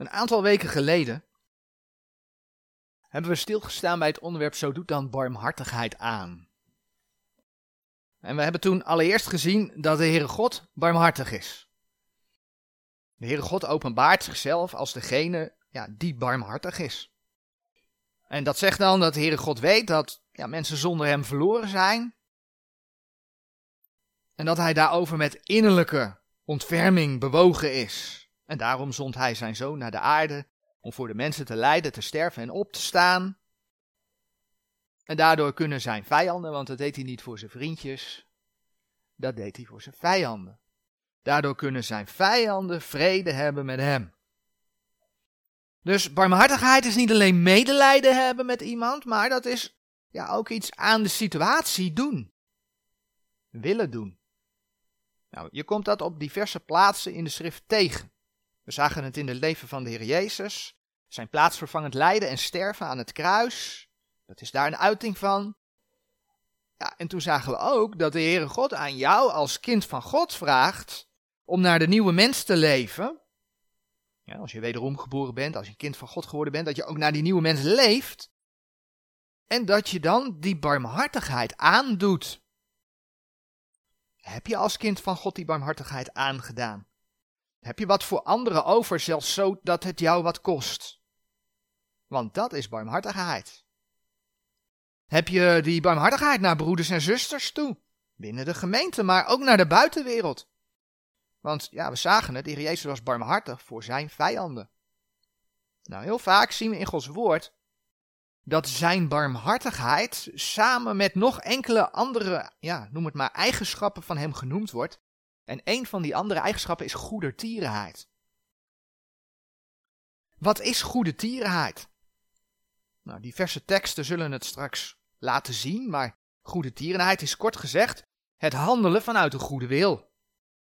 Een aantal weken geleden hebben we stilgestaan bij het onderwerp Zo doet dan barmhartigheid aan. En we hebben toen allereerst gezien dat de Heere God barmhartig is. De Heere God openbaart zichzelf als degene ja, die barmhartig is. En dat zegt dan dat de Heere God weet dat ja, mensen zonder hem verloren zijn. En dat hij daarover met innerlijke ontferming bewogen is. En daarom zond hij zijn zoon naar de aarde om voor de mensen te lijden, te sterven en op te staan. En daardoor kunnen zijn vijanden, want dat deed hij niet voor zijn vriendjes, dat deed hij voor zijn vijanden. Daardoor kunnen zijn vijanden vrede hebben met hem. Dus barmhartigheid is niet alleen medelijden hebben met iemand, maar dat is ja, ook iets aan de situatie doen. Willen doen. Nou, je komt dat op diverse plaatsen in de schrift tegen. We zagen het in het leven van de Heer Jezus. Zijn plaatsvervangend lijden en sterven aan het kruis. Dat is daar een uiting van. Ja, en toen zagen we ook dat de Heere God aan jou als kind van God vraagt om naar de nieuwe mens te leven. Ja, als je wederom geboren bent, als je een kind van God geworden bent, dat je ook naar die nieuwe mens leeft. En dat je dan die barmhartigheid aandoet. Heb je als kind van God die barmhartigheid aangedaan? Heb je wat voor anderen over, zelfs zo dat het jou wat kost? Want dat is barmhartigheid. Heb je die barmhartigheid naar broeders en zusters toe? Binnen de gemeente, maar ook naar de buitenwereld. Want ja, we zagen het, de Heer Jezus was barmhartig voor zijn vijanden. Nou, heel vaak zien we in Gods woord dat zijn barmhartigheid samen met nog enkele andere, ja, noem het maar, eigenschappen van hem genoemd wordt. En een van die andere eigenschappen is goedertierenheid. Wat is goedertierenheid? Nou, diverse teksten zullen het straks laten zien, maar goedertierenheid is kort gezegd het handelen vanuit een goede wil.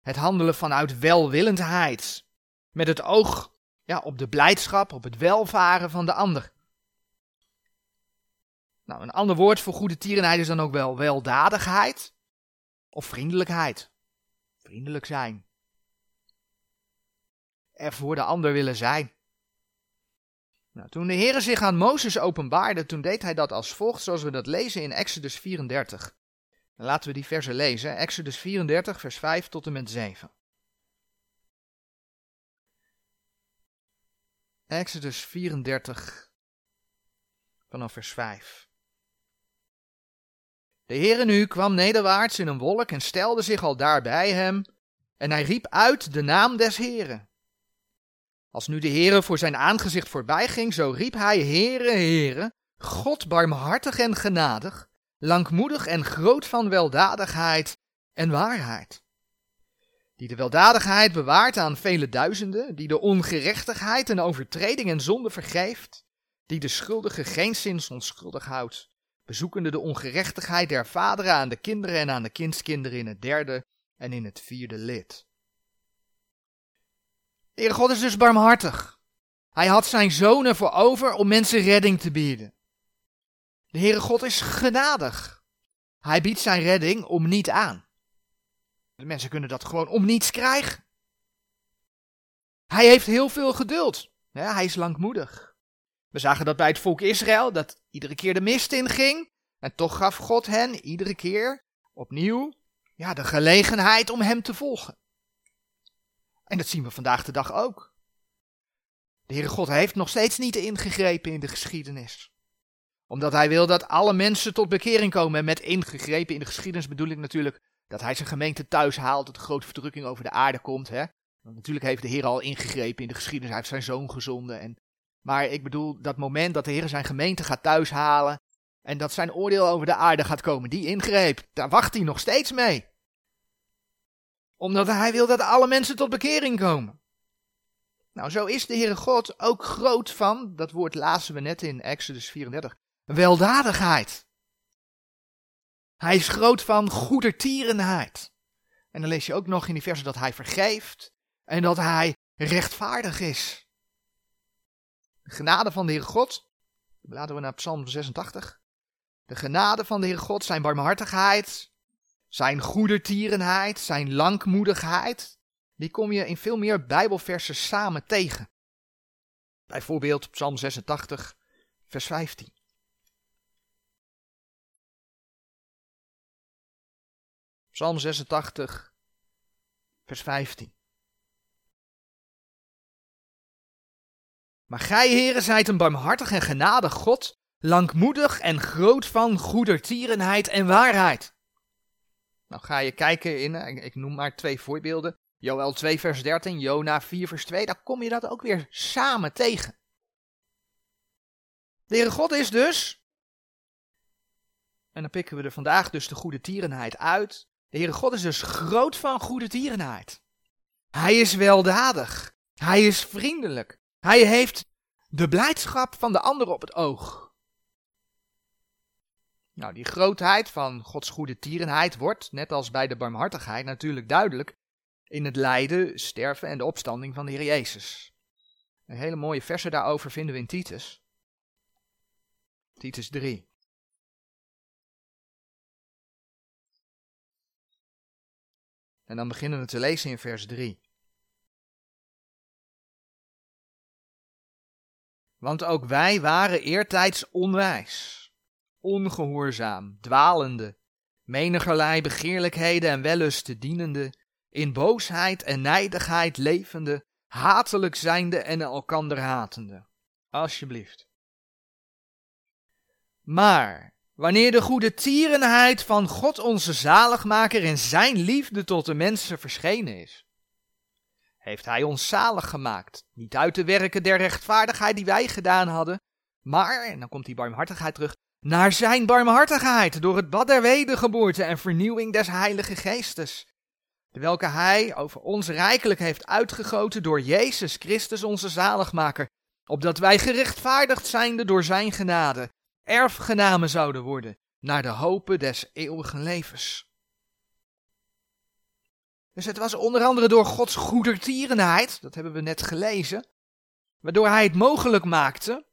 Het handelen vanuit welwillendheid. Met het oog ja, op de blijdschap, op het welvaren van de ander. Nou, een ander woord voor goede tierenheid is dan ook wel weldadigheid of vriendelijkheid. Vriendelijk zijn. Er voor de ander willen zijn. Nou, toen de Heere zich aan Mozes openbaarde, toen deed hij dat als volgt, zoals we dat lezen in Exodus 34. Dan laten we die versen lezen, Exodus 34, vers 5 tot en met 7. Exodus 34, vanaf vers 5. De Heere nu kwam nederwaarts in een wolk en stelde zich al daar bij hem, en hij riep uit de naam des Heeren. Als nu de Heere voor zijn aangezicht voorbij ging, zo riep hij, Heere, Heere, God barmhartig en genadig, langmoedig en groot van weldadigheid en waarheid. Die de weldadigheid bewaart aan vele duizenden, die de ongerechtigheid en overtreding en zonde vergeeft, die de schuldige geen zins onschuldig houdt, bezoekende de ongerechtigheid der vaderen aan de kinderen en aan de kindskinderen in het derde en in het vierde lid. De Heere God is dus barmhartig. Hij had zijn zonen voor over om mensen redding te bieden. De Heere God is genadig. Hij biedt zijn redding om niet aan. De mensen kunnen dat gewoon om niets krijgen. Hij heeft heel veel geduld. hij is langmoedig. We zagen dat bij het volk Israël, dat iedere keer de mist inging. En toch gaf God hen iedere keer opnieuw ja, de gelegenheid om hem te volgen. En dat zien we vandaag de dag ook. De Heere God heeft nog steeds niet ingegrepen in de geschiedenis. Omdat hij wil dat alle mensen tot bekering komen. En met ingegrepen in de geschiedenis bedoel ik natuurlijk dat hij zijn gemeente thuis haalt, dat de grote verdrukking over de aarde komt. Hè? Want natuurlijk heeft de Heer al ingegrepen in de geschiedenis, hij heeft zijn zoon gezonden. En, maar ik bedoel dat moment dat de Heer zijn gemeente gaat thuishalen en dat zijn oordeel over de aarde gaat komen, die ingreep, daar wacht hij nog steeds mee omdat hij wil dat alle mensen tot bekering komen. Nou, zo is de Heere God ook groot van, dat woord lazen we net in Exodus 34, weldadigheid. Hij is groot van goedertierenheid. En dan lees je ook nog in die versen dat hij vergeeft en dat hij rechtvaardig is. De genade van de Heere God, laten we naar Psalm 86. De genade van de Heere God, zijn barmhartigheid, zijn goedertierenheid, zijn langmoedigheid, die kom je in veel meer Bijbelversen samen tegen. Bijvoorbeeld Psalm 86, vers 15. Psalm 86, vers 15. Maar gij, heren, zijt een barmhartig en genadig God, langmoedig en groot van goedertierenheid en waarheid. Nou ga je kijken in, eh, ik noem maar twee voorbeelden. Joel 2 vers 13, Jona 4 vers 2, daar kom je dat ook weer samen tegen. De Heere God is dus, en dan pikken we er vandaag dus de goede tierenheid uit. De Heere God is dus groot van goede tierenheid. Hij is weldadig. Hij is vriendelijk. Hij heeft de blijdschap van de ander op het oog. Nou, die grootheid van Gods goede tierenheid wordt, net als bij de barmhartigheid, natuurlijk duidelijk in het lijden, sterven en de opstanding van de Heer Jezus. Een hele mooie verse daarover vinden we in Titus. Titus 3. En dan beginnen we te lezen in vers 3. Want ook wij waren eertijds onwijs, ongehoorzaam, dwalende, menigerlei begeerlijkheden en wellusten dienende, in boosheid en nijdigheid levende, hatelijk zijnde en elkander hatende. Alsjeblieft. Maar wanneer de goede tierenheid van God onze zaligmaker in zijn liefde tot de mensen verschenen is, heeft hij ons zalig gemaakt, niet uit de werken der rechtvaardigheid die wij gedaan hadden, maar, en dan komt die barmhartigheid terug, naar zijn barmhartigheid door het bad der wedergeboorte en vernieuwing des heilige geestes, welke hij over ons rijkelijk heeft uitgegoten door Jezus Christus onze zaligmaker, opdat wij gerechtvaardigd zijnde door zijn genade, erfgenamen zouden worden, naar de hope des eeuwigen levens. Dus het was onder andere door Gods goedertierenheid, dat hebben we net gelezen, waardoor hij het mogelijk maakte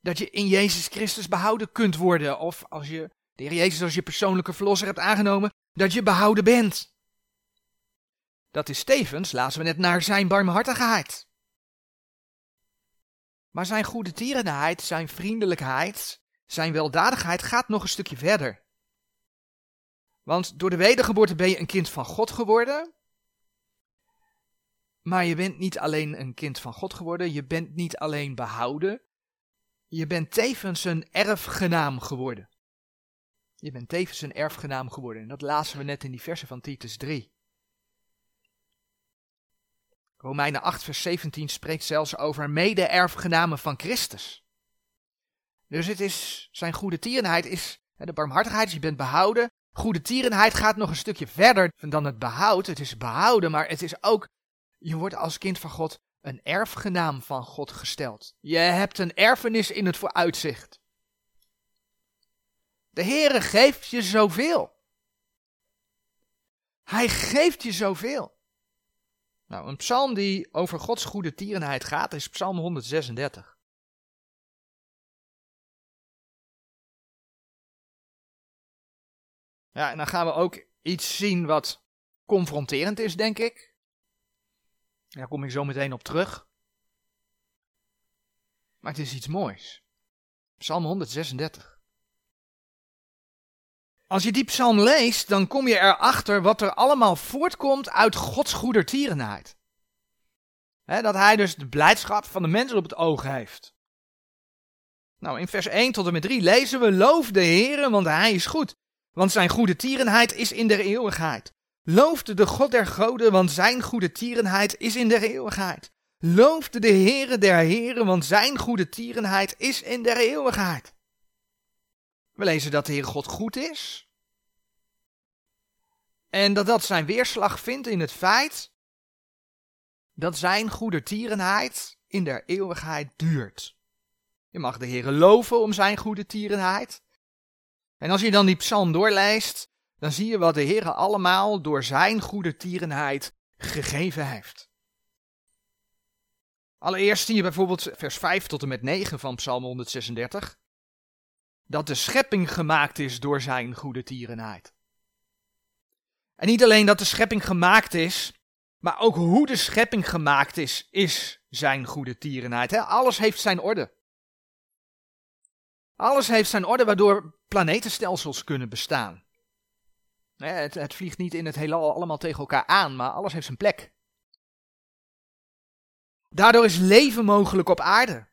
dat je in Jezus Christus behouden kunt worden. Of als je de Heer Jezus als je persoonlijke verlosser hebt aangenomen, dat je behouden bent. Dat is tevens, laten we net, naar zijn barmhartigheid. Maar zijn goede tierenheid, zijn vriendelijkheid, zijn weldadigheid gaat nog een stukje verder. Want door de wedergeboorte ben je een kind van God geworden. Maar je bent niet alleen een kind van God geworden, je bent niet alleen behouden, je bent tevens een erfgenaam geworden. Je bent tevens een erfgenaam geworden. En dat lazen we net in die versen van Titus 3. Romeinen 8, vers 17 spreekt zelfs over mede-erfgenamen van Christus. Dus het is, zijn goede tierenheid is, de barmhartigheid, je bent behouden. Goede tierenheid gaat nog een stukje verder dan het behoud. Het is behouden, maar het is ook, je wordt als kind van God een erfgenaam van God gesteld. Je hebt een erfenis in het vooruitzicht. De Heere geeft je zoveel. Hij geeft je zoveel. Nou, een psalm die over Gods goede tierenheid gaat is Psalm 136. Ja, en dan gaan we ook iets zien wat confronterend is, denk ik. Daar kom ik zo meteen op terug. Maar het is iets moois. Psalm 136. Als je die psalm leest, dan kom je erachter wat er allemaal voortkomt uit Gods goedertierenheid. He, dat hij dus de blijdschap van de mensen op het oog heeft. Nou, in vers 1 tot en met 3 lezen we: Loof de Heer, want hij is goed. Want zijn goede tierenheid is in der eeuwigheid. Loofde de God der goden, want zijn goede tierenheid is in der eeuwigheid. Loofde de Heere der Heren, want zijn goede tierenheid is in der eeuwigheid. We lezen dat de Heer God goed is. En dat dat zijn weerslag vindt in het feit dat zijn goede tierenheid in der eeuwigheid duurt. Je mag de Heer loven om zijn goede tierenheid. En als je dan die psalm doorleest, dan zie je wat de Heer allemaal door zijn goede tierenheid gegeven heeft. Allereerst zie je bijvoorbeeld vers 5 tot en met 9 van Psalm 136 dat de schepping gemaakt is door zijn goede tierenheid. En niet alleen dat de schepping gemaakt is Maar ook hoe de schepping gemaakt is, is zijn goede tierenheid. Alles heeft zijn orde. Alles heeft zijn orde waardoor planetenstelsels kunnen bestaan. Het, het vliegt niet in het heelal allemaal tegen elkaar aan, maar alles heeft zijn plek. Daardoor is leven mogelijk op aarde.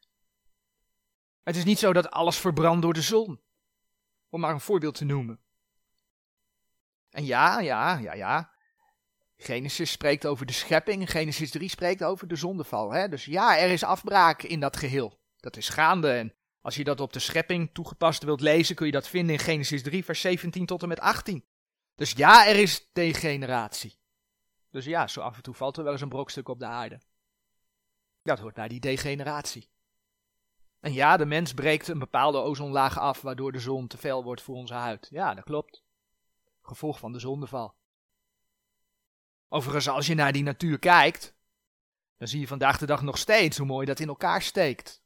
Het is niet zo dat alles verbrandt door de zon. Om maar een voorbeeld te noemen. En ja, ja, ja, ja. Genesis spreekt over de schepping, Genesis 3 spreekt over de zondeval. Hè? Dus ja, er is afbraak in dat geheel. Dat is gaande. En als je dat op de schepping toegepast wilt lezen, kun je dat vinden in Genesis 3, vers 17 tot en met 18. Dus ja, er is degeneratie. Dus ja, zo af en toe valt er wel eens een brokstuk op de aarde. Dat hoort bij die degeneratie. En ja, de mens breekt een bepaalde ozonlaag af, waardoor de zon te fel wordt voor onze huid. Ja, dat klopt. Gevolg van de zondeval. Overigens, als je naar die natuur kijkt, dan zie je vandaag de dag nog steeds hoe mooi dat in elkaar steekt.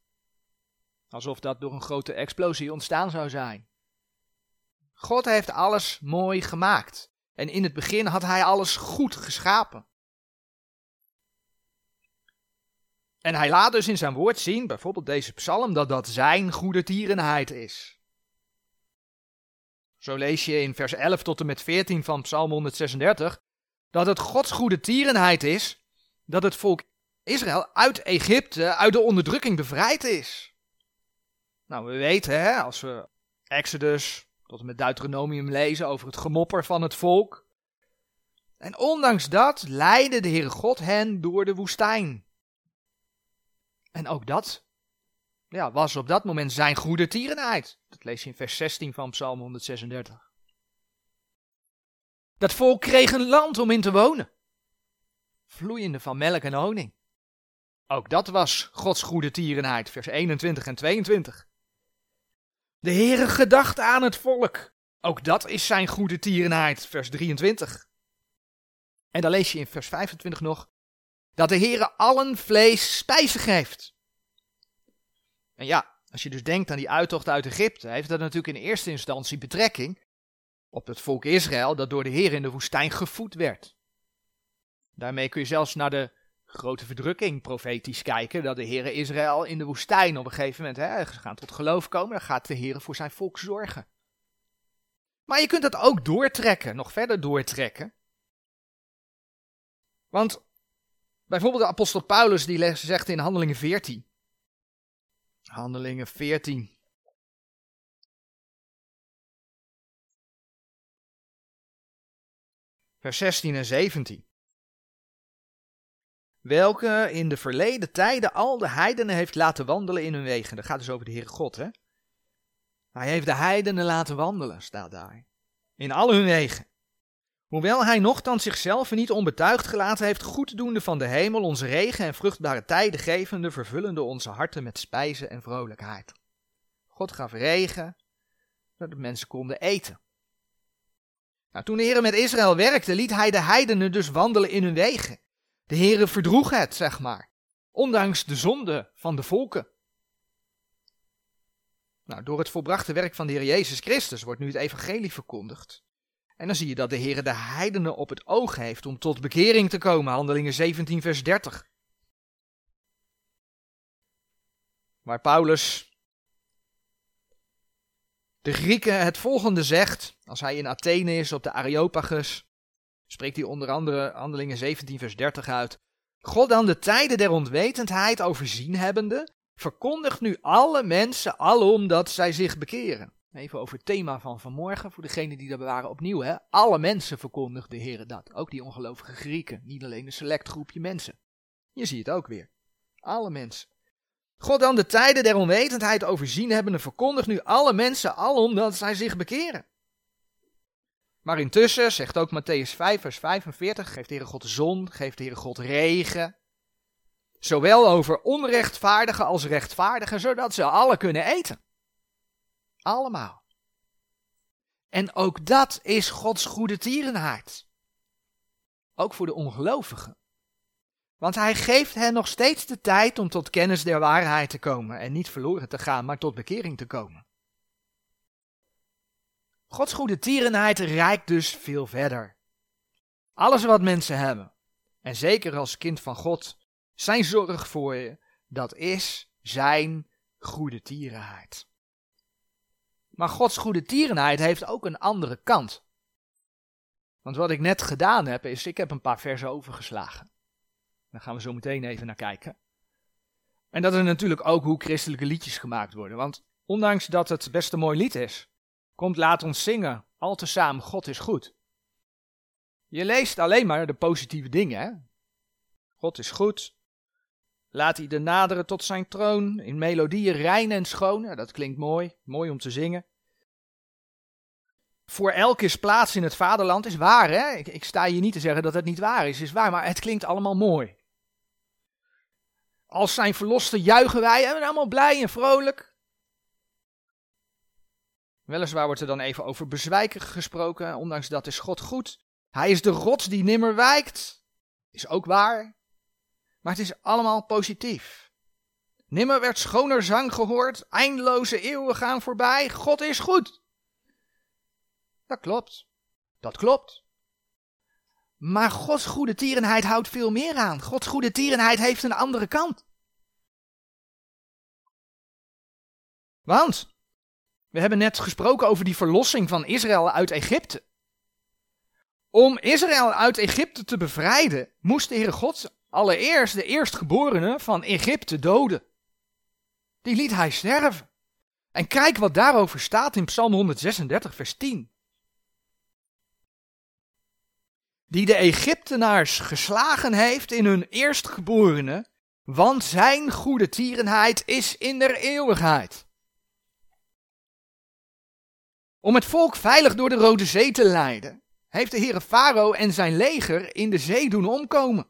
Alsof dat door een grote explosie ontstaan zou zijn. God heeft alles mooi gemaakt. En in het begin had hij alles goed geschapen. En hij laat dus in zijn woord zien, bijvoorbeeld deze psalm, dat dat zijn goede tierenheid is. Zo lees je in vers 11 tot en met 14 van Psalm 136 dat het Gods goede tierenheid is dat het volk Israël uit Egypte, uit de onderdrukking bevrijd is. Nou, we weten, hè, als we Exodus tot en met Deuteronomium lezen over het gemopper van het volk. En ondanks dat leidde de Heere God hen door de woestijn. En ook dat ja, was op dat moment zijn goede tierenheid. Dat lees je in vers 16 van Psalm 136. Dat volk kreeg een land om in te wonen. Vloeiende van melk en honing. Ook dat was Gods goede tierenheid, vers 21 en 22. De Heere gedacht aan het volk. Ook dat is zijn goede tierenheid, vers 23. En dan lees je in vers 25 nog dat de Heere allen vlees spijzen geeft. En ja, als je dus denkt aan die uittocht uit Egypte, heeft dat natuurlijk in eerste instantie betrekking op het volk Israël dat door de Heer in de woestijn gevoed werd. Daarmee kun je zelfs naar de grote verdrukking profetisch kijken, dat de Heer Israël in de woestijn op een gegeven moment, hè, ze gaan tot geloof komen, dan gaat de Heer voor zijn volk zorgen. Maar je kunt dat ook doortrekken, nog verder doortrekken. Want bijvoorbeeld de apostel Paulus die zegt in Handelingen 14, Handelingen 14, vers 16 en 17. Welke in de verleden tijden al de heidenen heeft laten wandelen in hun wegen. Dat gaat dus over de Heere God, hè? Hij heeft de heidenen laten wandelen, staat daar. In al hun wegen. Hoewel hij nogthans zichzelf niet onbetuigd gelaten heeft, goeddoende van de hemel, onze regen en vruchtbare tijden gevende, vervullende onze harten met spijzen en vrolijkheid. God gaf regen, zodat de mensen konden eten. Nou, toen de Heer met Israël werkte, liet hij de heidenen dus wandelen in hun wegen. De Heer verdroeg het, zeg maar, ondanks de zonde van de volken. Nou, door het volbrachte werk van de Heer Jezus Christus wordt nu het evangelie verkondigd. En dan zie je dat de Heer de heidenen op het oog heeft om tot bekering te komen, handelingen 17 vers 30. Waar Paulus de Grieken het volgende zegt, als hij in Athene is op de Areopagus, spreekt hij onder andere Handelingen 17 vers 30 uit. God dan de tijden der onwetendheid overzien hebbende, verkondigt nu alle mensen alom dat zij zich bekeren. Even over het thema van vanmorgen, voor degenen die daar waren opnieuw. Hè? Alle mensen verkondigt de Heer dat. Ook die ongelovige Grieken, niet alleen een select groepje mensen. Je ziet het ook weer. Alle mensen. God dan de tijden der onwetendheid overzien hebbende verkondigt nu alle mensen alom dat zij zich bekeren. Maar intussen, zegt ook Matthäus 5 vers 45, geeft de Heere God zon, geeft de Heere God regen. Zowel over onrechtvaardigen als rechtvaardigen, zodat ze alle kunnen eten. Allemaal. En ook dat is Gods goede tierenhaard. Ook voor de ongelovigen. Want hij geeft hen nog steeds de tijd om tot kennis der waarheid te komen en niet verloren te gaan, maar tot bekering te komen. Gods goede tierenheid reikt dus veel verder. Alles wat mensen hebben, En zeker als kind van God, zijn zorg voor je, dat is zijn goede tierenheid. Maar Gods goede tierenheid heeft ook een andere kant. Want wat ik net gedaan heb, is ik heb een paar versen overgeslagen. Daar gaan we zo meteen even naar kijken. En dat is natuurlijk ook hoe christelijke liedjes gemaakt worden. Want ondanks dat het best een mooi lied is, komt laat ons zingen, al tezamen God is goed. Je leest alleen maar de positieve dingen, hè? God is goed. Laat hij de naderen tot zijn troon in melodieën rein en schoon. dat klinkt mooi, mooi om te zingen. Voor elk is plaats in het vaderland is waar, hè? Ik, ik sta hier niet te zeggen dat het niet waar is, is waar, maar het klinkt allemaal mooi. Als zijn verlosten juichen wij en we zijn allemaal blij en vrolijk. Weliswaar wordt er dan even over bezwijken gesproken, ondanks dat is God goed. Hij is de rots die nimmer wijkt. Is ook waar. Maar het is allemaal positief. Nimmer werd schoner zang gehoord, eindeloze eeuwen gaan voorbij, God is goed. Dat klopt. Dat klopt. Maar Gods goede tierenheid houdt veel meer aan. Gods goede tierenheid heeft een andere kant. Want we hebben net gesproken over die verlossing van Israël uit Egypte. Om Israël uit Egypte te bevrijden, moest de Heere God allereerst de eerstgeborene van Egypte doden. Die liet hij sterven. En kijk wat daarover staat in Psalm 136, vers 10. Die de Egyptenaars geslagen heeft in hun eerstgeborene, want zijn goede tierenheid is in der eeuwigheid. Om het volk veilig door de Rode Zee te leiden, heeft de Heere Farao en zijn leger in de zee doen omkomen.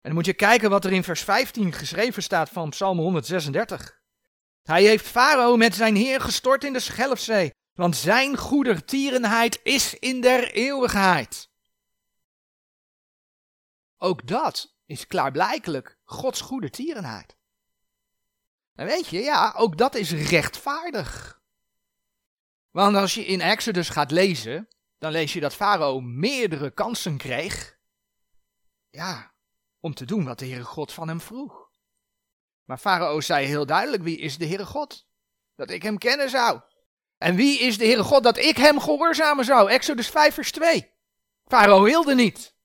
En dan moet je kijken wat er in vers 15 geschreven staat van Psalm 136. Hij heeft Farao met zijn heer gestort in de Schelfzee, want zijn goedertierenheid is in der eeuwigheid. Ook dat is klaarblijkelijk Gods goede tierenheid. En weet je, ja, ook dat is rechtvaardig. Want als je in Exodus gaat lezen, dan lees je dat Farao meerdere kansen kreeg. Ja, om te doen wat de Heere God van hem vroeg. Maar Farao zei heel duidelijk, wie is de Heere God? Dat ik hem kennen zou. En wie is de Heere God dat ik hem gehoorzamen zou? Exodus 5 vers 2. Farao wilde niet.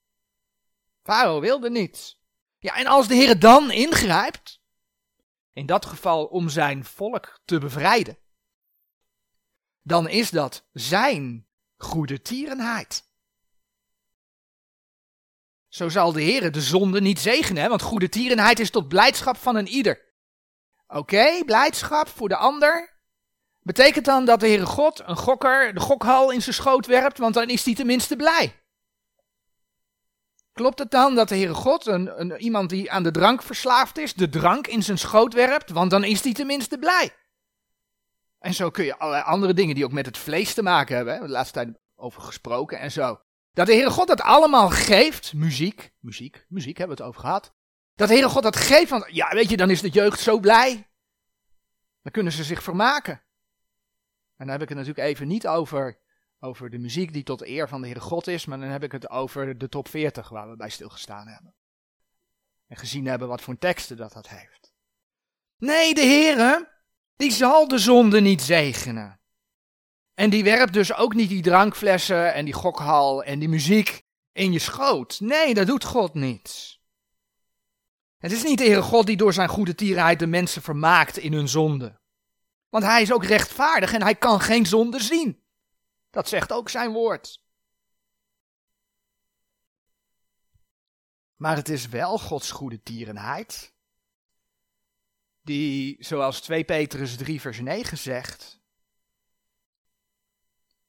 Farao wilde niet. Ja, en als de Heer dan ingrijpt, in dat geval om zijn volk te bevrijden, dan is dat zijn goede tierenheid. Zo zal de Heer de zonde niet zegenen, want goede tierenheid is tot blijdschap van een ieder. Oké, blijdschap voor de ander. Betekent dan dat de Heere God een gokker de gokhal in zijn schoot werpt, want dan is hij tenminste blij. Klopt het dan dat de Heere God, een, een, iemand die aan de drank verslaafd is, de drank in zijn schoot werpt, want dan is hij tenminste blij? En zo kun je allerlei andere dingen die ook met het vlees te maken hebben, hè, de laatste tijd over gesproken en zo. Dat de Heere God dat allemaal geeft, muziek, muziek, muziek hebben we het over gehad. Dat de Heere God dat geeft, want ja, weet je, dan is de jeugd zo blij. Dan kunnen ze zich vermaken. En dan heb ik het natuurlijk even niet over over de muziek die tot eer van de Heere God is, maar dan heb ik het over de top 40 waar we bij stilgestaan hebben. En gezien hebben wat voor teksten dat dat heeft. Nee, de Heere, die zal de zonde niet zegenen. En die werpt dus ook niet die drankflessen en die gokhal en die muziek in je schoot. Nee, dat doet God niet. Het is niet de Heere God die door zijn goede tierenheid de mensen vermaakt in hun zonde. Want hij is ook rechtvaardig en hij kan geen zonde zien. Dat zegt ook zijn woord. Maar het is wel Gods goede tierenheid, die, zoals 2 Petrus 3 vers 9 zegt,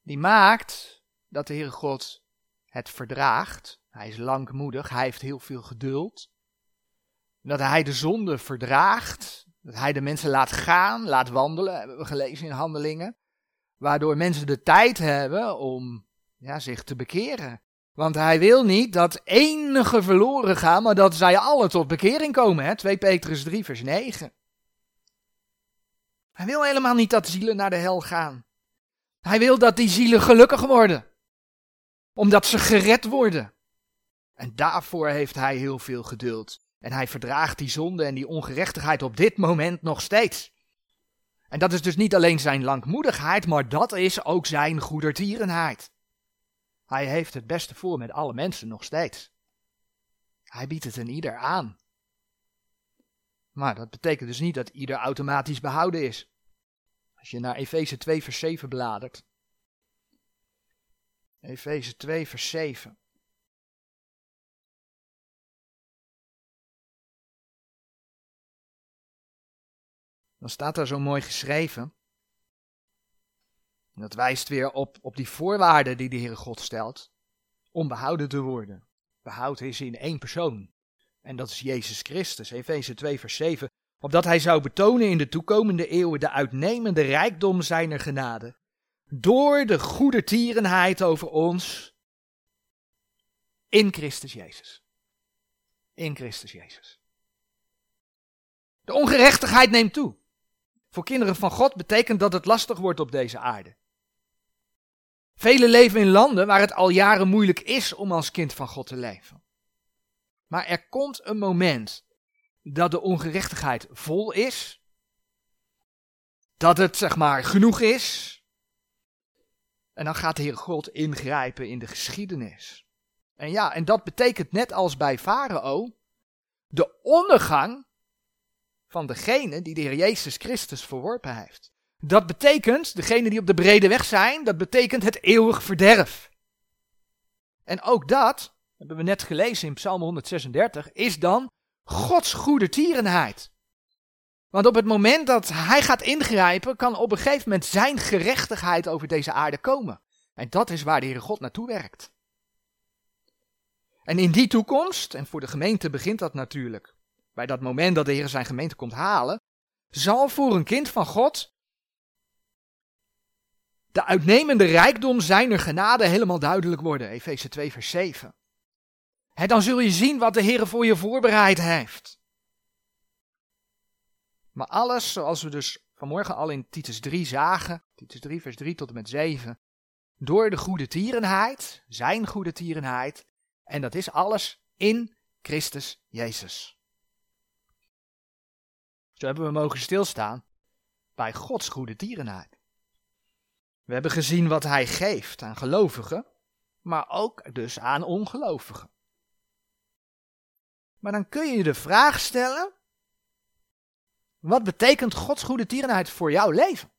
die maakt dat de Heere God het verdraagt. Hij is langmoedig, hij heeft heel veel geduld. Dat hij de zonde verdraagt, dat hij de mensen laat gaan, laat wandelen, hebben we gelezen in Handelingen. Waardoor mensen de tijd hebben om ja, zich te bekeren. Want hij wil niet dat enige verloren gaan, maar dat zij alle tot bekering komen. Hè? 2 Petrus 3, vers 9. Hij wil helemaal niet dat zielen naar de hel gaan. Hij wil dat die zielen gelukkig worden. Omdat ze gered worden. En daarvoor heeft hij heel veel geduld. En hij verdraagt die zonde en die ongerechtigheid op dit moment nog steeds. En dat is dus niet alleen zijn langmoedigheid, maar dat is ook zijn goedertierenheid. Hij heeft het beste voor met alle mensen nog steeds. Hij biedt het een ieder aan. Maar dat betekent dus niet dat ieder automatisch behouden is. Als je naar Efeze 2 vers 7 bladert. Efeze 2 vers 7. Dan staat daar zo mooi geschreven. En dat wijst weer op, op die voorwaarden die de Heere God stelt. Om behouden te worden. Behoud is in één persoon. En dat is Jezus Christus. Efeze 2 vers 7. Opdat hij zou betonen in de toekomende eeuwen de uitnemende rijkdom zijner genade. Door de goede tierenheid over ons. In Christus Jezus. In Christus Jezus. De ongerechtigheid neemt toe. Voor kinderen van God betekent dat het lastig wordt op deze aarde. Velen leven in landen waar het al jaren moeilijk is om als kind van God te leven. Maar er komt een moment dat de ongerechtigheid vol is. Dat het zeg maar genoeg is. En dan gaat de Heer God ingrijpen in de geschiedenis. En ja, en dat betekent net als bij Farao de ondergang van degene die de Heer Jezus Christus verworpen heeft. Dat betekent, degene die op de brede weg zijn, dat betekent het eeuwig verderf. En ook dat, hebben we net gelezen in Psalm 136, is dan Gods goede tierenheid. Want op het moment dat hij gaat ingrijpen, kan op een gegeven moment zijn gerechtigheid over deze aarde komen. En dat is waar de Heere God naartoe werkt. En in die toekomst, en voor de gemeente begint dat natuurlijk, bij dat moment dat de Heer zijn gemeente komt halen, zal voor een kind van God de uitnemende rijkdom zijner genade helemaal duidelijk worden. Efeze 2 vers 7. Dan zul je zien wat de Heer voor je voorbereid heeft. Maar alles, zoals we dus vanmorgen al in Titus 3 zagen, Titus 3 vers 3 tot en met 7, door de goede tierenheid, zijn goede tierenheid, en dat is alles in Christus Jezus. Zo hebben we mogen stilstaan bij Gods goede tierenheid. We hebben gezien wat Hij geeft aan gelovigen, maar ook dus aan ongelovigen. Maar dan kun je je de vraag stellen, wat betekent Gods goede tierenheid voor jouw leven?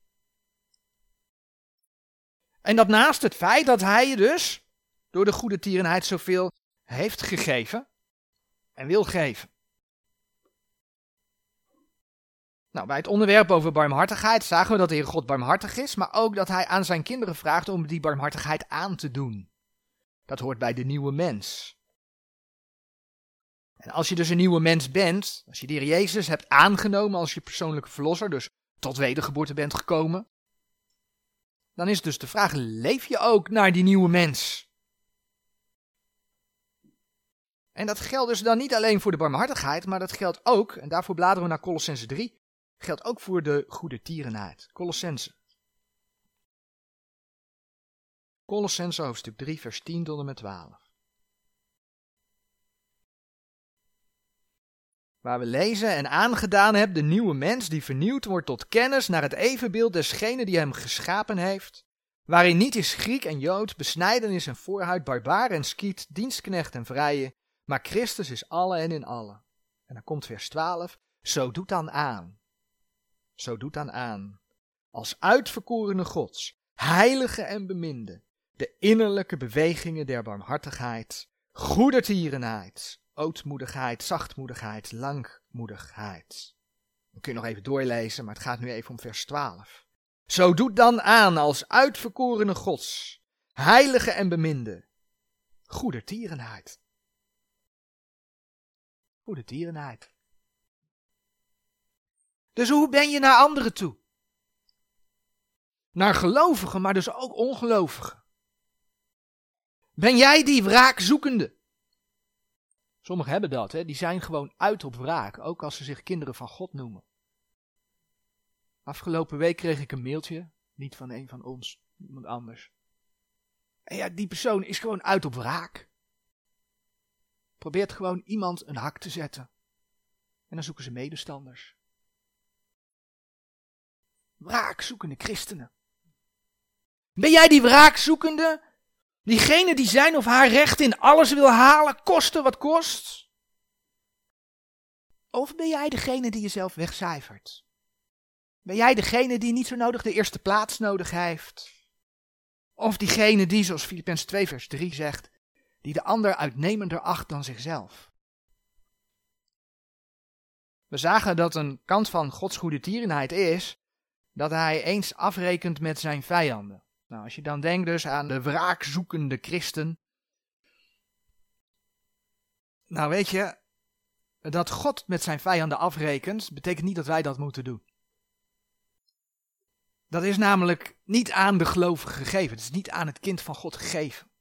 En dat naast het feit dat hij je dus door de goede tierenheid zoveel heeft gegeven en wil geven. Nou, bij het onderwerp over barmhartigheid zagen we dat de Heer God barmhartig is, maar ook dat hij aan zijn kinderen vraagt om die barmhartigheid aan te doen. Dat hoort bij de nieuwe mens. En als je dus een nieuwe mens bent, als je de Jezus hebt aangenomen als je persoonlijke verlosser, dus tot wedergeboorte bent gekomen, dan is dus de vraag, leef je ook naar die nieuwe mens? En dat geldt dus dan niet alleen voor de barmhartigheid, maar dat geldt ook, en daarvoor bladeren we naar Colossense 3, geldt ook voor de goede tierenheid. Colossense. Colossense hoofdstuk 3, vers 10 tot en met 12. Waar we lezen en aangedaan hebben de nieuwe mens die vernieuwd wordt tot kennis naar het evenbeeld desgene die hem geschapen heeft. Waarin niet is Griek en Jood, besnijdenis en voorhuid, barbaar en skiet, dienstknecht en vrije, maar Christus is alle en in alle. En dan komt vers 12. Zo doet dan aan. Zo doet dan aan. Als uitverkorene Gods, heilige en beminde, de innerlijke bewegingen der barmhartigheid, goedertierenheid, ootmoedigheid, zachtmoedigheid, langmoedigheid. Dan kun je nog even doorlezen, maar het gaat nu even om vers 12. Zo doet dan aan als uitverkorene gods, heilige en beminde, goedertierenheid. Goedertierenheid. Dus hoe ben je naar anderen toe? Naar gelovigen, maar dus ook ongelovigen. Ben jij die wraakzoekende? Sommigen hebben dat, hè? die zijn gewoon uit op wraak, ook als ze zich kinderen van God noemen. Afgelopen week kreeg ik een mailtje, niet van een van ons, iemand anders. En ja, die persoon is gewoon uit op wraak. probeert gewoon iemand een hak te zetten. En dan zoeken ze medestanders. Wraakzoekende christenen. Ben jij die wraakzoekende? Diegene die zijn of haar recht in alles wil halen, koste wat kost? Of ben jij degene die jezelf wegcijfert? Ben jij degene die niet zo nodig de eerste plaats nodig heeft? Of diegene die, zoals Filippenzen 2 vers 3 zegt, die de ander uitnemender acht dan zichzelf? We zagen dat een kant van Gods goede tierenheid is dat hij eens afrekent met zijn vijanden. Nou, als je dan denkt dus aan de wraakzoekende christen. Nou, weet je, dat God met zijn vijanden afrekent, betekent niet dat wij dat moeten doen. Dat is namelijk niet aan de gelovige gegeven. Het is niet aan het kind van God gegeven.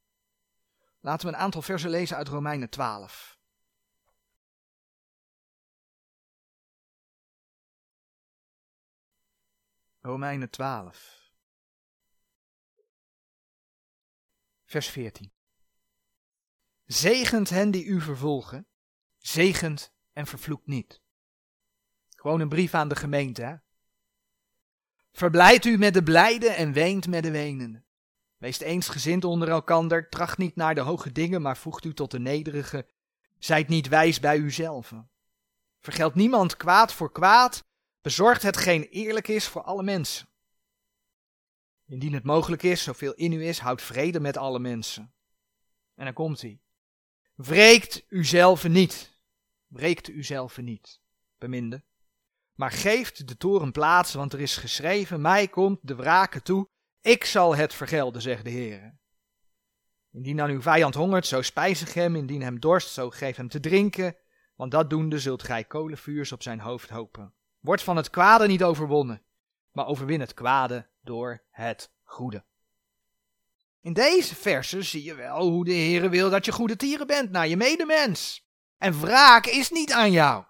Laten we een aantal versen lezen uit Romeinen 12. Romeinen 12. Vers 14. Zegent hen die u vervolgen, zegent en vervloekt niet. Gewoon een brief aan de gemeente, hè? Verblijdt u met de blijde en weent met de wenende. Wees eensgezind onder elkander, tracht niet naar de hoge dingen, maar voegt u tot de nederige. Zijt niet wijs bij uzelf. Vergeld niemand kwaad voor kwaad, bezorgt hetgeen eerlijk is voor alle mensen. Indien het mogelijk is, zoveel in u is, houd vrede met alle mensen. En dan komt hij. Wreekt uzelf niet. Wreekt uzelf niet, beminde. Maar geeft de toren plaats, want er is geschreven, mij komt de wraken toe, ik zal het vergelden, zegt de Heer. Indien aan uw vijand hongert, zo spijzig hem, indien hem dorst, zo geef hem te drinken, want dat doende zult gij kolenvuurs op zijn hoofd hopen. Word van het kwade niet overwonnen, maar overwin het kwade door het goede. In deze versen zie je wel hoe de Heere wil dat je goede tieren bent naar je medemens. En wraak is niet aan jou.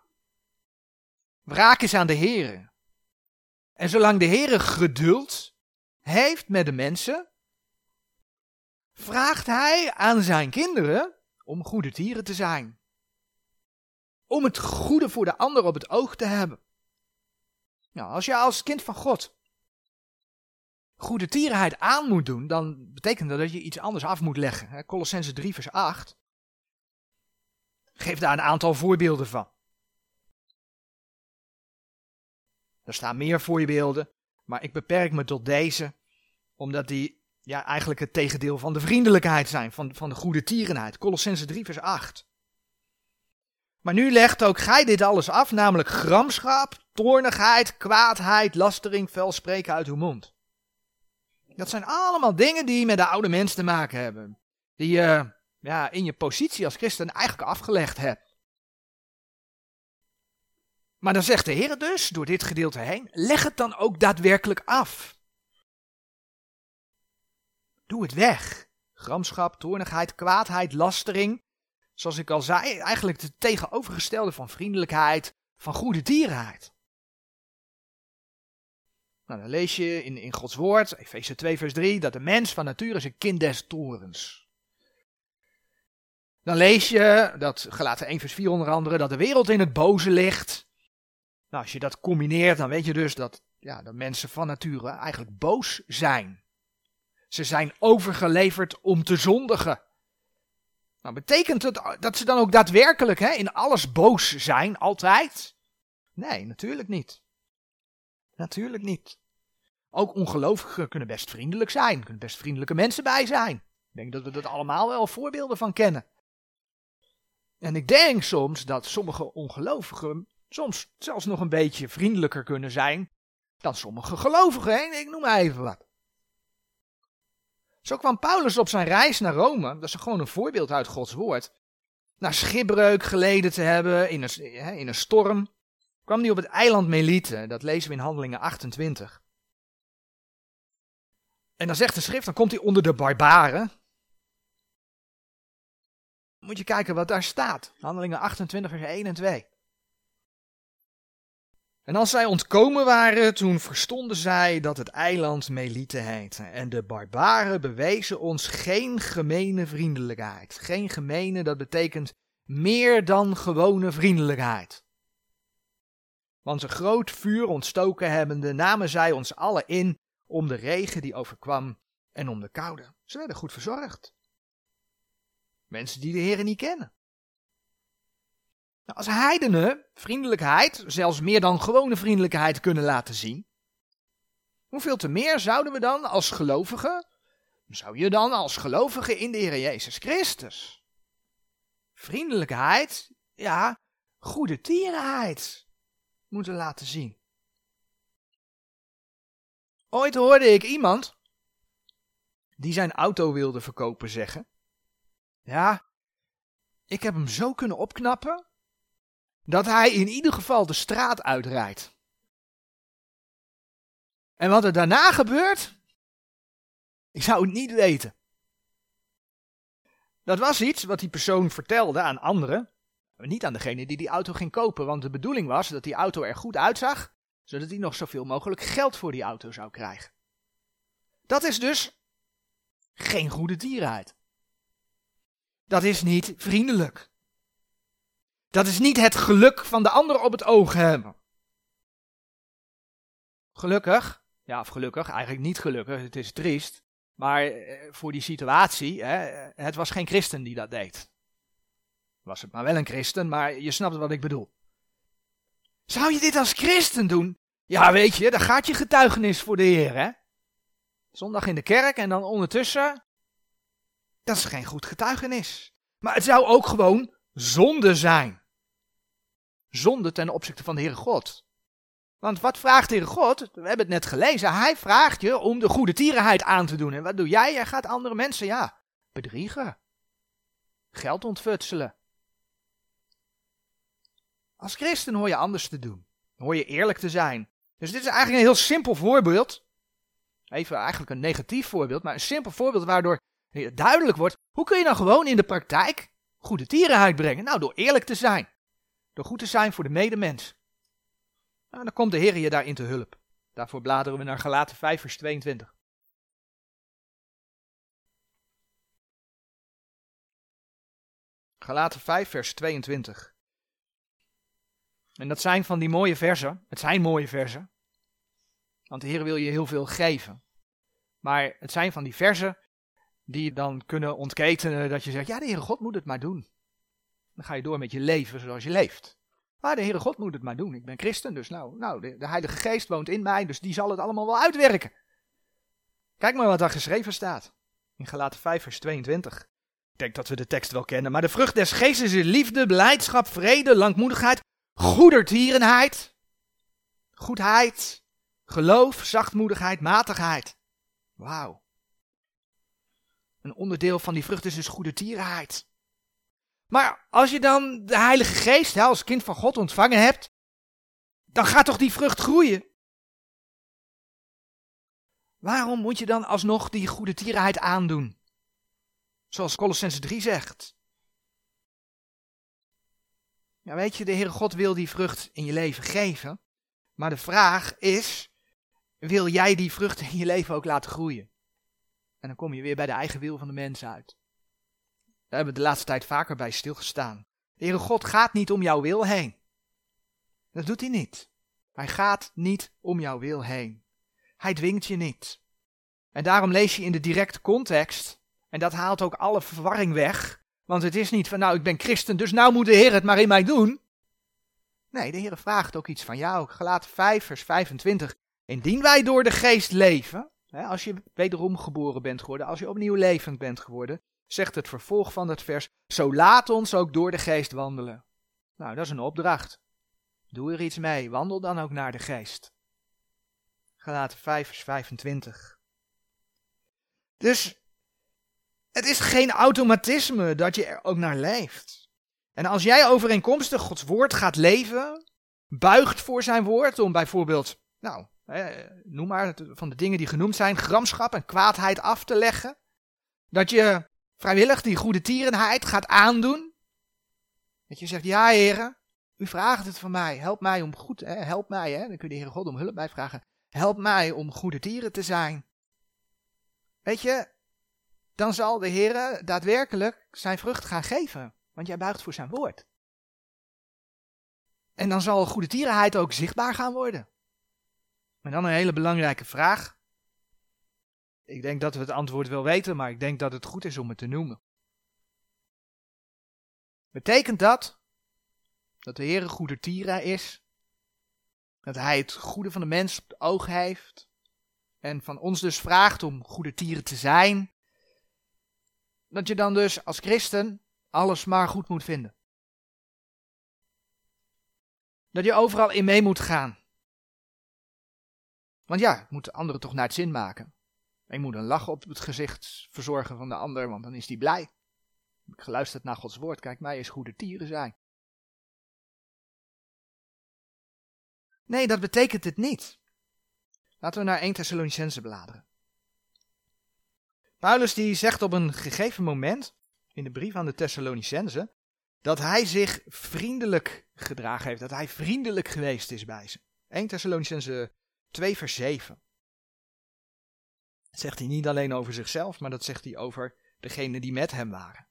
Wraak is aan de Heere. En zolang de Heere geduld heeft met de mensen, vraagt hij aan zijn kinderen om goede tieren te zijn. Om het goede voor de ander op het oog te hebben. Nou, als je als kind van God goede tierenheid aan moet doen, dan betekent dat dat je iets anders af moet leggen. Colossense 3 vers 8 geeft daar een aantal voorbeelden van. Er staan meer voorbeelden, maar ik beperk me tot deze, omdat die ja, eigenlijk het tegendeel van de vriendelijkheid zijn, van, van de goede tierenheid. Colossense 3 vers 8. Maar nu legt ook gij dit alles af, namelijk gramschap, toornigheid, kwaadheid, lastering, fel spreken uit uw mond. Dat zijn allemaal dingen die met de oude mens te maken hebben. Die je ja, in je positie als christen eigenlijk afgelegd hebt. Maar dan zegt de Heer dus, door dit gedeelte heen, leg het dan ook daadwerkelijk af. Doe het weg. Gramschap, toornigheid, kwaadheid, lastering. Zoals ik al zei, eigenlijk het tegenovergestelde van vriendelijkheid, van goede dierenheid. Nou, dan lees je in, in Gods woord, Efeze 2 vers 3, dat de mens van nature is een kind des torens. Dan lees je, dat gelaten 1 vers 4 onder andere, dat de wereld in het boze ligt. Nou, als je dat combineert, dan weet je dus dat, ja, dat mensen van nature eigenlijk boos zijn. Ze zijn overgeleverd om te zondigen. Nou, betekent het dat ze dan ook daadwerkelijk hè, in alles boos zijn, altijd? Nee, natuurlijk niet. Natuurlijk niet. Ook ongelovigen kunnen best vriendelijk zijn, kunnen best vriendelijke mensen bij zijn. Ik denk dat we er allemaal wel voorbeelden van kennen. En ik denk soms dat sommige ongelovigen soms zelfs nog een beetje vriendelijker kunnen zijn dan sommige gelovigen. Ik noem maar even wat. Zo kwam Paulus op zijn reis naar Rome, dat is gewoon een voorbeeld uit Gods woord, na schipbreuk geleden te hebben in een, in een storm, kwam hij op het eiland Melite. Dat lezen we in Handelingen 28. En dan zegt de schrift, dan komt hij onder de barbaren. Moet je kijken wat daar staat. Handelingen 28, vers 1 en 2. En als zij ontkomen waren, toen verstonden zij dat het eiland Melite heette. En de barbaren bewezen ons geen gemene vriendelijkheid. Geen gemene, dat betekent meer dan gewone vriendelijkheid. Want een groot vuur ontstoken hebbende namen zij ons allen in om de regen die overkwam en om de koude. Ze werden goed verzorgd. Mensen die de Heer niet kennen. Nou, als heidenen vriendelijkheid, zelfs meer dan gewone vriendelijkheid kunnen laten zien, hoeveel te meer zouden we dan als gelovigen, zou je dan als gelovige in de Heer Jezus Christus, vriendelijkheid, ja, goede tierenheid moeten laten zien. Ooit hoorde ik iemand die zijn auto wilde verkopen zeggen: Ja, ik heb hem zo kunnen opknappen dat hij in ieder geval de straat uitrijdt. En wat er daarna gebeurt, ik zou het niet weten. Dat was iets wat die persoon vertelde aan anderen, maar niet aan degene die die auto ging kopen, want de bedoeling was dat die auto er goed uitzag, zodat hij nog zoveel mogelijk geld voor die auto zou krijgen. Dat is dus geen goede dierenheid. Dat is niet vriendelijk. Dat is niet het geluk van de ander op het oog hebben. Gelukkig, ja, of gelukkig, eigenlijk niet gelukkig, het is triest. Maar eh, voor die situatie, hè, het was geen christen die dat deed. Was het maar wel een christen, maar je snapt wat ik bedoel. Zou je dit als christen doen? Ja, weet je, dan gaat je getuigenis voor de Heer, hè? Zondag in de kerk en dan ondertussen. Dat is geen goed getuigenis. Maar het zou ook gewoon zonde zijn. Zonde ten opzichte van de Heere God. Want wat vraagt de Heere God? We hebben het net gelezen. Hij vraagt je om de goede tierenheid aan te doen. En wat doe jij? Jij gaat andere mensen, ja, bedriegen. Geld ontfutselen. Als christen hoor je anders te doen. hoor je eerlijk te zijn. Dus dit is eigenlijk een heel simpel voorbeeld. Even eigenlijk een negatief voorbeeld, maar een simpel voorbeeld waardoor duidelijk wordt. Hoe kun je dan gewoon in de praktijk goede tierenheid brengen? Nou, door eerlijk te zijn. Door goed te zijn voor de medemens. Nou, dan komt de Heer je daarin te hulp. Daarvoor bladeren we naar Galaten 5 vers 22. Galaten 5 vers 22. En dat zijn van die mooie versen. Het zijn mooie versen. Want de Heer wil je heel veel geven. Maar het zijn van die versen die dan kunnen ontketenen dat je zegt, ja de Heere God moet het maar doen. Dan ga je door met je leven zoals je leeft. Maar de Heere God moet het maar doen. Ik ben christen, dus nou, nou de, de Heilige Geest woont in mij, dus die zal het allemaal wel uitwerken. Kijk maar wat daar geschreven staat. In Galaten 5 vers 22. Ik denk dat we de tekst wel kennen. Maar de vrucht des geestes is liefde, blijdschap, vrede, langmoedigheid, goedertierenheid, goedheid, geloof, zachtmoedigheid, matigheid. Wauw. Een onderdeel van die vrucht is dus goedertierenheid. Maar als je dan de Heilige Geest als kind van God ontvangen hebt, dan gaat toch die vrucht groeien? Waarom moet je dan alsnog die goede tierenheid aandoen? Zoals Colossense 3 zegt. Ja, weet je, de Heere God wil die vrucht in je leven geven. Maar de vraag is, wil jij die vrucht in je leven ook laten groeien? En dan kom je weer bij de eigen wil van de mens uit. Daar hebben we de laatste tijd vaker bij stilgestaan. De Heere God gaat niet om jouw wil heen. Dat doet hij niet. Hij gaat niet om jouw wil heen. Hij dwingt je niet. En daarom lees je in de directe context, en dat haalt ook alle verwarring weg, want het is niet van, nou, ik ben christen, dus nou moet de Heer het maar in mij doen. Nee, de Heer vraagt ook iets van jou. Gelaat 5, vers 25. Indien wij door de geest leven, hè, als je wederom geboren bent geworden, als je opnieuw levend bent geworden, zegt het vervolg van het vers, zo laat ons ook door de geest wandelen. Nou, dat is een opdracht. Doe er iets mee, wandel dan ook naar de geest. Gelaten 5 vers 25. Dus het is geen automatisme dat je er ook naar leeft. En als jij overeenkomstig Gods woord gaat leven, buigt voor zijn woord om bijvoorbeeld, nou, noem maar van de dingen die genoemd zijn, gramschap en kwaadheid af te leggen. Dat je vrijwillig die goede tierenheid gaat aandoen. Dat je zegt, ja heren, u vraagt het van mij, help mij om goed, hè, help mij, hè, dan kun je de Heere God om hulp bij vragen. Help mij om goede tieren te zijn. Weet je, dan zal de Heer daadwerkelijk zijn vrucht gaan geven Want jij buigt voor zijn woord. En dan zal goede tierenheid ook zichtbaar gaan worden. Maar dan een hele belangrijke vraag. Ik denk dat we het antwoord wel weten, maar ik denk dat het goed is om het te noemen. Betekent dat dat de Heer een goede tieren is? Dat Hij het goede van de mens op het oog heeft? En van ons dus vraagt om goede tieren te zijn? Dat je dan dus als christen alles maar goed moet vinden? Dat je overal in mee moet gaan? Want ja, moet moeten anderen toch naar het zin maken. Ik moet een lach op het gezicht verzorgen van de ander, want dan is die blij. Ik geluisterd naar Gods woord, kijk mij eens goede tieren zijn. Nee, dat betekent het niet. Laten we naar 1 Thessalonicense bladeren. Paulus die zegt op een gegeven moment in de brief aan de Thessalonicense dat hij zich vriendelijk gedragen heeft, dat hij vriendelijk geweest is bij ze. 1 Thessalonicense 2 vers 7. Zegt hij niet alleen over zichzelf, maar dat zegt hij over degenen die met hem waren.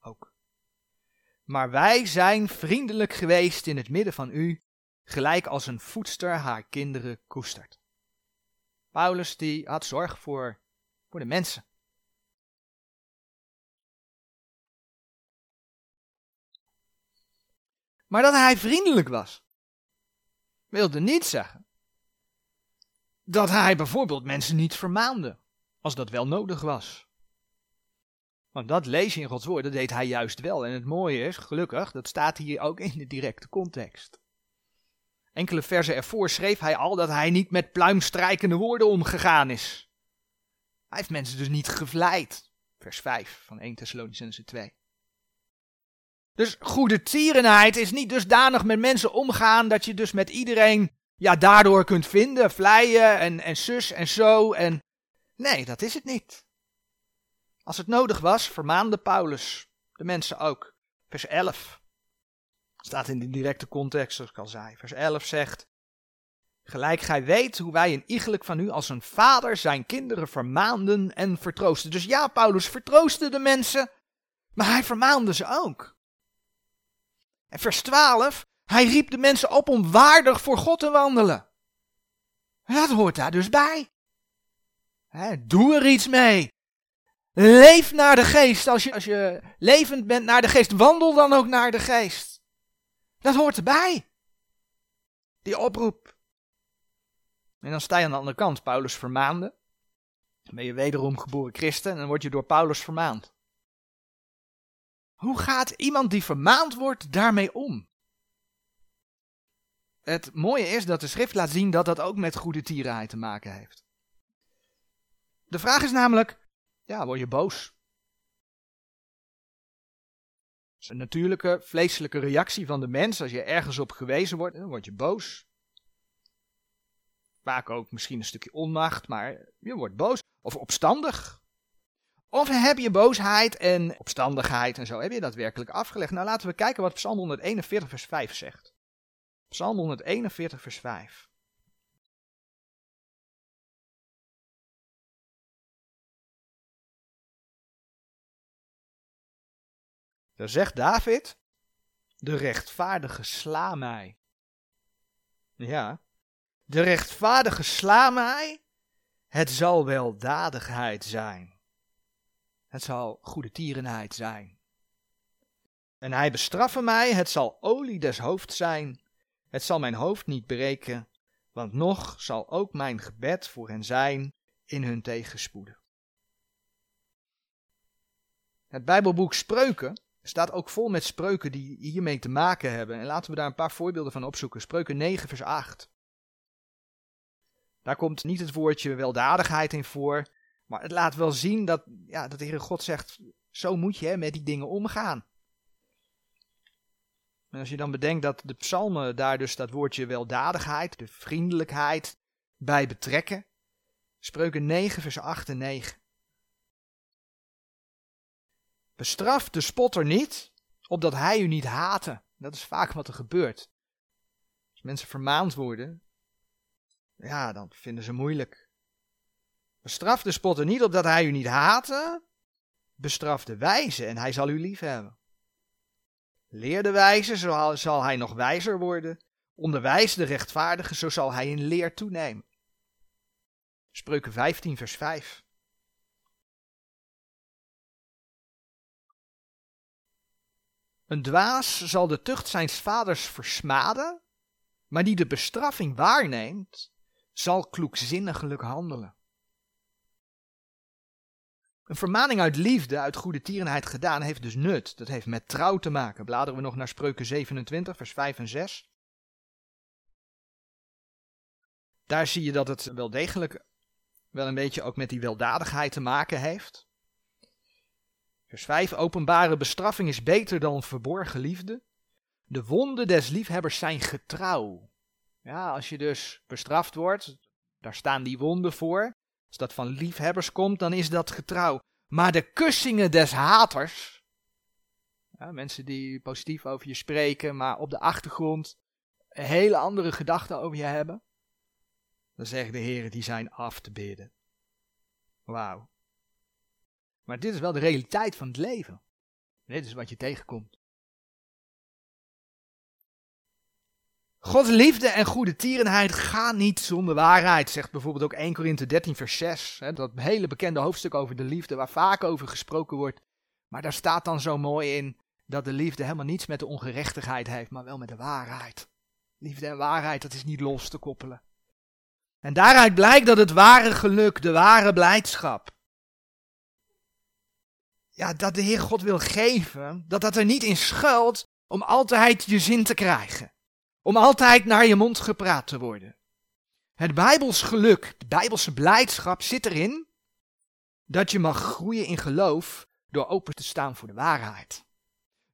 Ook. Maar wij zijn vriendelijk geweest in het midden van u, gelijk als een voedster haar kinderen koestert. Paulus die had zorg voor, voor de mensen. Maar dat hij vriendelijk was, wilde niet zeggen dat hij bijvoorbeeld mensen niet vermaande, als dat wel nodig was. Want dat lees je in Gods woord, dat deed hij juist wel. En het mooie is, gelukkig, dat staat hier ook in de directe context. Enkele versen ervoor schreef hij al dat hij niet met pluimstrijkende woorden omgegaan is. Hij heeft mensen dus niet gevleid. Vers 5 van 1 Thessalonicense 2. Dus goede tierenheid is niet dusdanig met mensen omgaan dat je dus met iedereen ja, daardoor kunt vinden, vleien en, en zus en zo. En... Nee, dat is het niet. Als het nodig was, vermaande Paulus de mensen ook. Vers 11 staat in de directe context, zoals ik al zei. Vers 11 zegt: Gelijk gij weet hoe wij een iegelijk van u als een vader zijn kinderen vermaanden en vertroosten. Dus ja, Paulus vertroostte de mensen, maar hij vermaande ze ook. En vers 12, hij riep de mensen op om waardig voor God te wandelen. Dat hoort daar dus bij. doe er iets mee. Leef naar de geest. Als je, als je levend bent naar de geest, wandel dan ook naar de geest. Dat hoort erbij. Die oproep. En dan sta je aan de andere kant, Paulus vermaande. Dan ben je wederom geboren christen en dan word je door Paulus vermaand. Hoe gaat iemand die vermaand wordt daarmee om? Het mooie is dat de schrift laat zien dat dat ook met goede tierenheid te maken heeft. De vraag is namelijk, ja, word je boos? Dat is een natuurlijke, vleeselijke reactie van de mens. Als je ergens op gewezen wordt, dan word je boos. Vaak ook misschien een stukje onmacht, maar je wordt boos. Of opstandig. Of heb je boosheid en opstandigheid en zo? Heb je dat werkelijk afgelegd? Nou, laten we kijken wat Psalm 141, vers 5 zegt. Psalm 141, vers 5. Daar zegt David: De rechtvaardige sla mij. Ja, de rechtvaardige sla mij. Het zal weldadigheid zijn. Het zal goede tierenheid zijn. En hij bestraffen mij, het zal olie des hoofds zijn. Het zal mijn hoofd niet breken, want nog zal ook mijn gebed voor hen zijn in hun tegenspoeden. Het Bijbelboek Spreuken staat ook vol met spreuken die hiermee te maken hebben. En laten we daar een paar voorbeelden van opzoeken. Spreuken 9, vers 8. Daar komt niet het woordje weldadigheid in voor, maar het laat wel zien dat, ja, dat de Heere God zegt, zo moet je hè, met die dingen omgaan. En als je dan bedenkt dat de psalmen daar dus dat woordje weldadigheid, de vriendelijkheid bij betrekken. Spreuken 9, vers 8 en 9. Bestraf de spotter niet, opdat hij u niet haten. Dat is vaak wat er gebeurt. Als mensen vermaand worden, ja, dan vinden ze moeilijk. Bestraf de spotter niet, opdat hij u niet haten. Bestraf de wijze en hij zal u lief hebben. Leer de wijze, zo zal hij nog wijzer worden. Onderwijs de rechtvaardige, zo zal hij in leer toenemen. Spreuken 15, vers 5. Een dwaas zal de tucht zijns vaders versmaden, maar die de bestraffing waarneemt, zal kloekzinniglijk handelen. Een vermaning uit liefde, uit goede tierenheid gedaan, heeft dus nut. Dat heeft met trouw te maken. Bladeren we nog naar Spreuken 27, vers 5 en 6. Daar zie je dat het wel degelijk wel een beetje ook met die weldadigheid te maken heeft. Vers 5. Openbare bestraffing is beter dan verborgen liefde. De wonden des liefhebbers zijn getrouw. Ja, als je dus bestraft wordt, daar staan die wonden voor. Als dat van liefhebbers komt, dan is dat getrouw. Maar de kussingen des haters, ja, mensen die positief over je spreken, maar op de achtergrond hele andere gedachten over je hebben, dan zeggen de heren, die zijn af te bidden. Wauw. Maar dit is wel de realiteit van het leven. Dit is wat je tegenkomt. Gods liefde en goede tierenheid gaan niet zonder waarheid, zegt bijvoorbeeld ook 1 Korinthe 13 vers 6. Hè, dat hele bekende hoofdstuk over de liefde waar vaak over gesproken wordt. Maar daar staat dan zo mooi in dat de liefde helemaal niets met de ongerechtigheid heeft, maar wel met de waarheid. Liefde en waarheid, dat is niet los te koppelen. En daaruit blijkt dat het ware geluk, de ware blijdschap, ja, dat de Heer God wil geven, dat dat er niet in schuilt om altijd je zin te krijgen. Om altijd naar je mond gepraat te worden. Het Bijbels geluk, de Bijbelse blijdschap zit erin dat je mag groeien in geloof door open te staan voor de waarheid.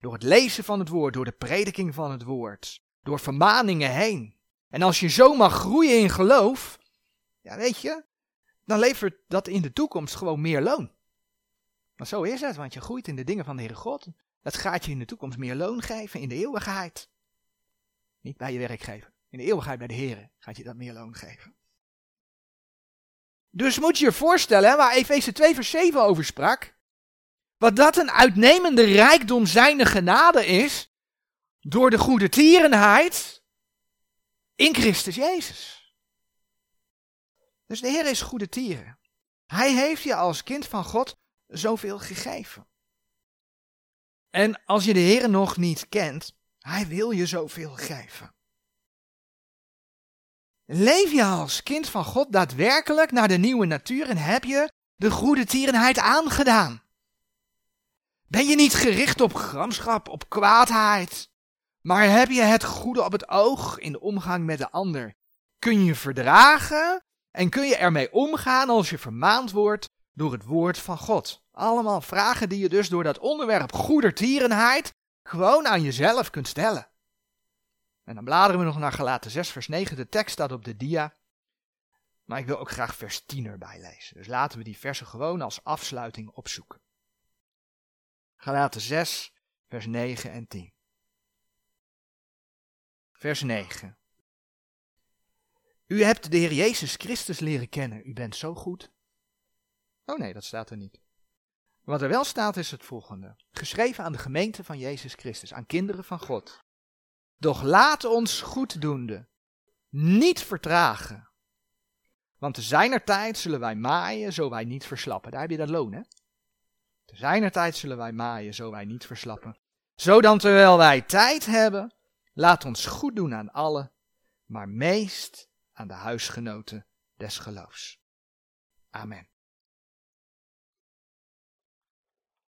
Door het lezen van het woord, door de prediking van het woord, door vermaningen heen. En als je zo mag groeien in geloof, ja weet je, dan levert dat in de toekomst gewoon meer loon. Maar zo is het, want je groeit in de dingen van de Heere God. Dat gaat je in de toekomst meer loon geven in de eeuwigheid. Niet bij je werkgever. In de eeuwigheid bij de Heer gaat je dat meer loon geven. Dus moet je je voorstellen, waar Efeze 2 vers 7 over sprak, wat dat een uitnemende rijkdom zijnde genade is, door de goede tierenheid in Christus Jezus. Dus de Heer is goede tieren. Hij heeft je als kind van God zoveel gegeven. En als je de Heer nog niet kent, hij wil je zoveel geven. Leef je als kind van God daadwerkelijk naar de nieuwe natuur en heb je de goede tierenheid aangedaan? Ben je niet gericht op gramschap, op kwaadheid, maar heb je het goede op het oog in de omgang met de ander? Kun je verdragen en kun je ermee omgaan als je vermaand wordt door het woord van God? Allemaal vragen die je dus door dat onderwerp goedertierenheid gewoon aan jezelf kunt stellen. En dan bladeren we nog naar Galaten 6 vers 9. De tekst staat op de dia. Maar ik wil ook graag vers 10 erbij lezen. Dus laten we die versen gewoon als afsluiting opzoeken. Galaten 6 vers 9 en 10. Vers 9. U hebt de Heer Jezus Christus leren kennen. U bent zo goed. Oh nee, dat staat er niet. Wat er wel staat is het volgende. Geschreven aan de gemeente van Jezus Christus, aan kinderen van God. Doch laat ons goeddoende niet vertragen. Want te zijner tijd zullen wij maaien, zo wij niet verslappen. Daar heb je dat loon, hè? Te zijner tijd zullen wij maaien, zo wij niet verslappen. Zodan terwijl wij tijd hebben, laat ons goed doen aan allen, maar meest aan de huisgenoten des geloofs. Amen.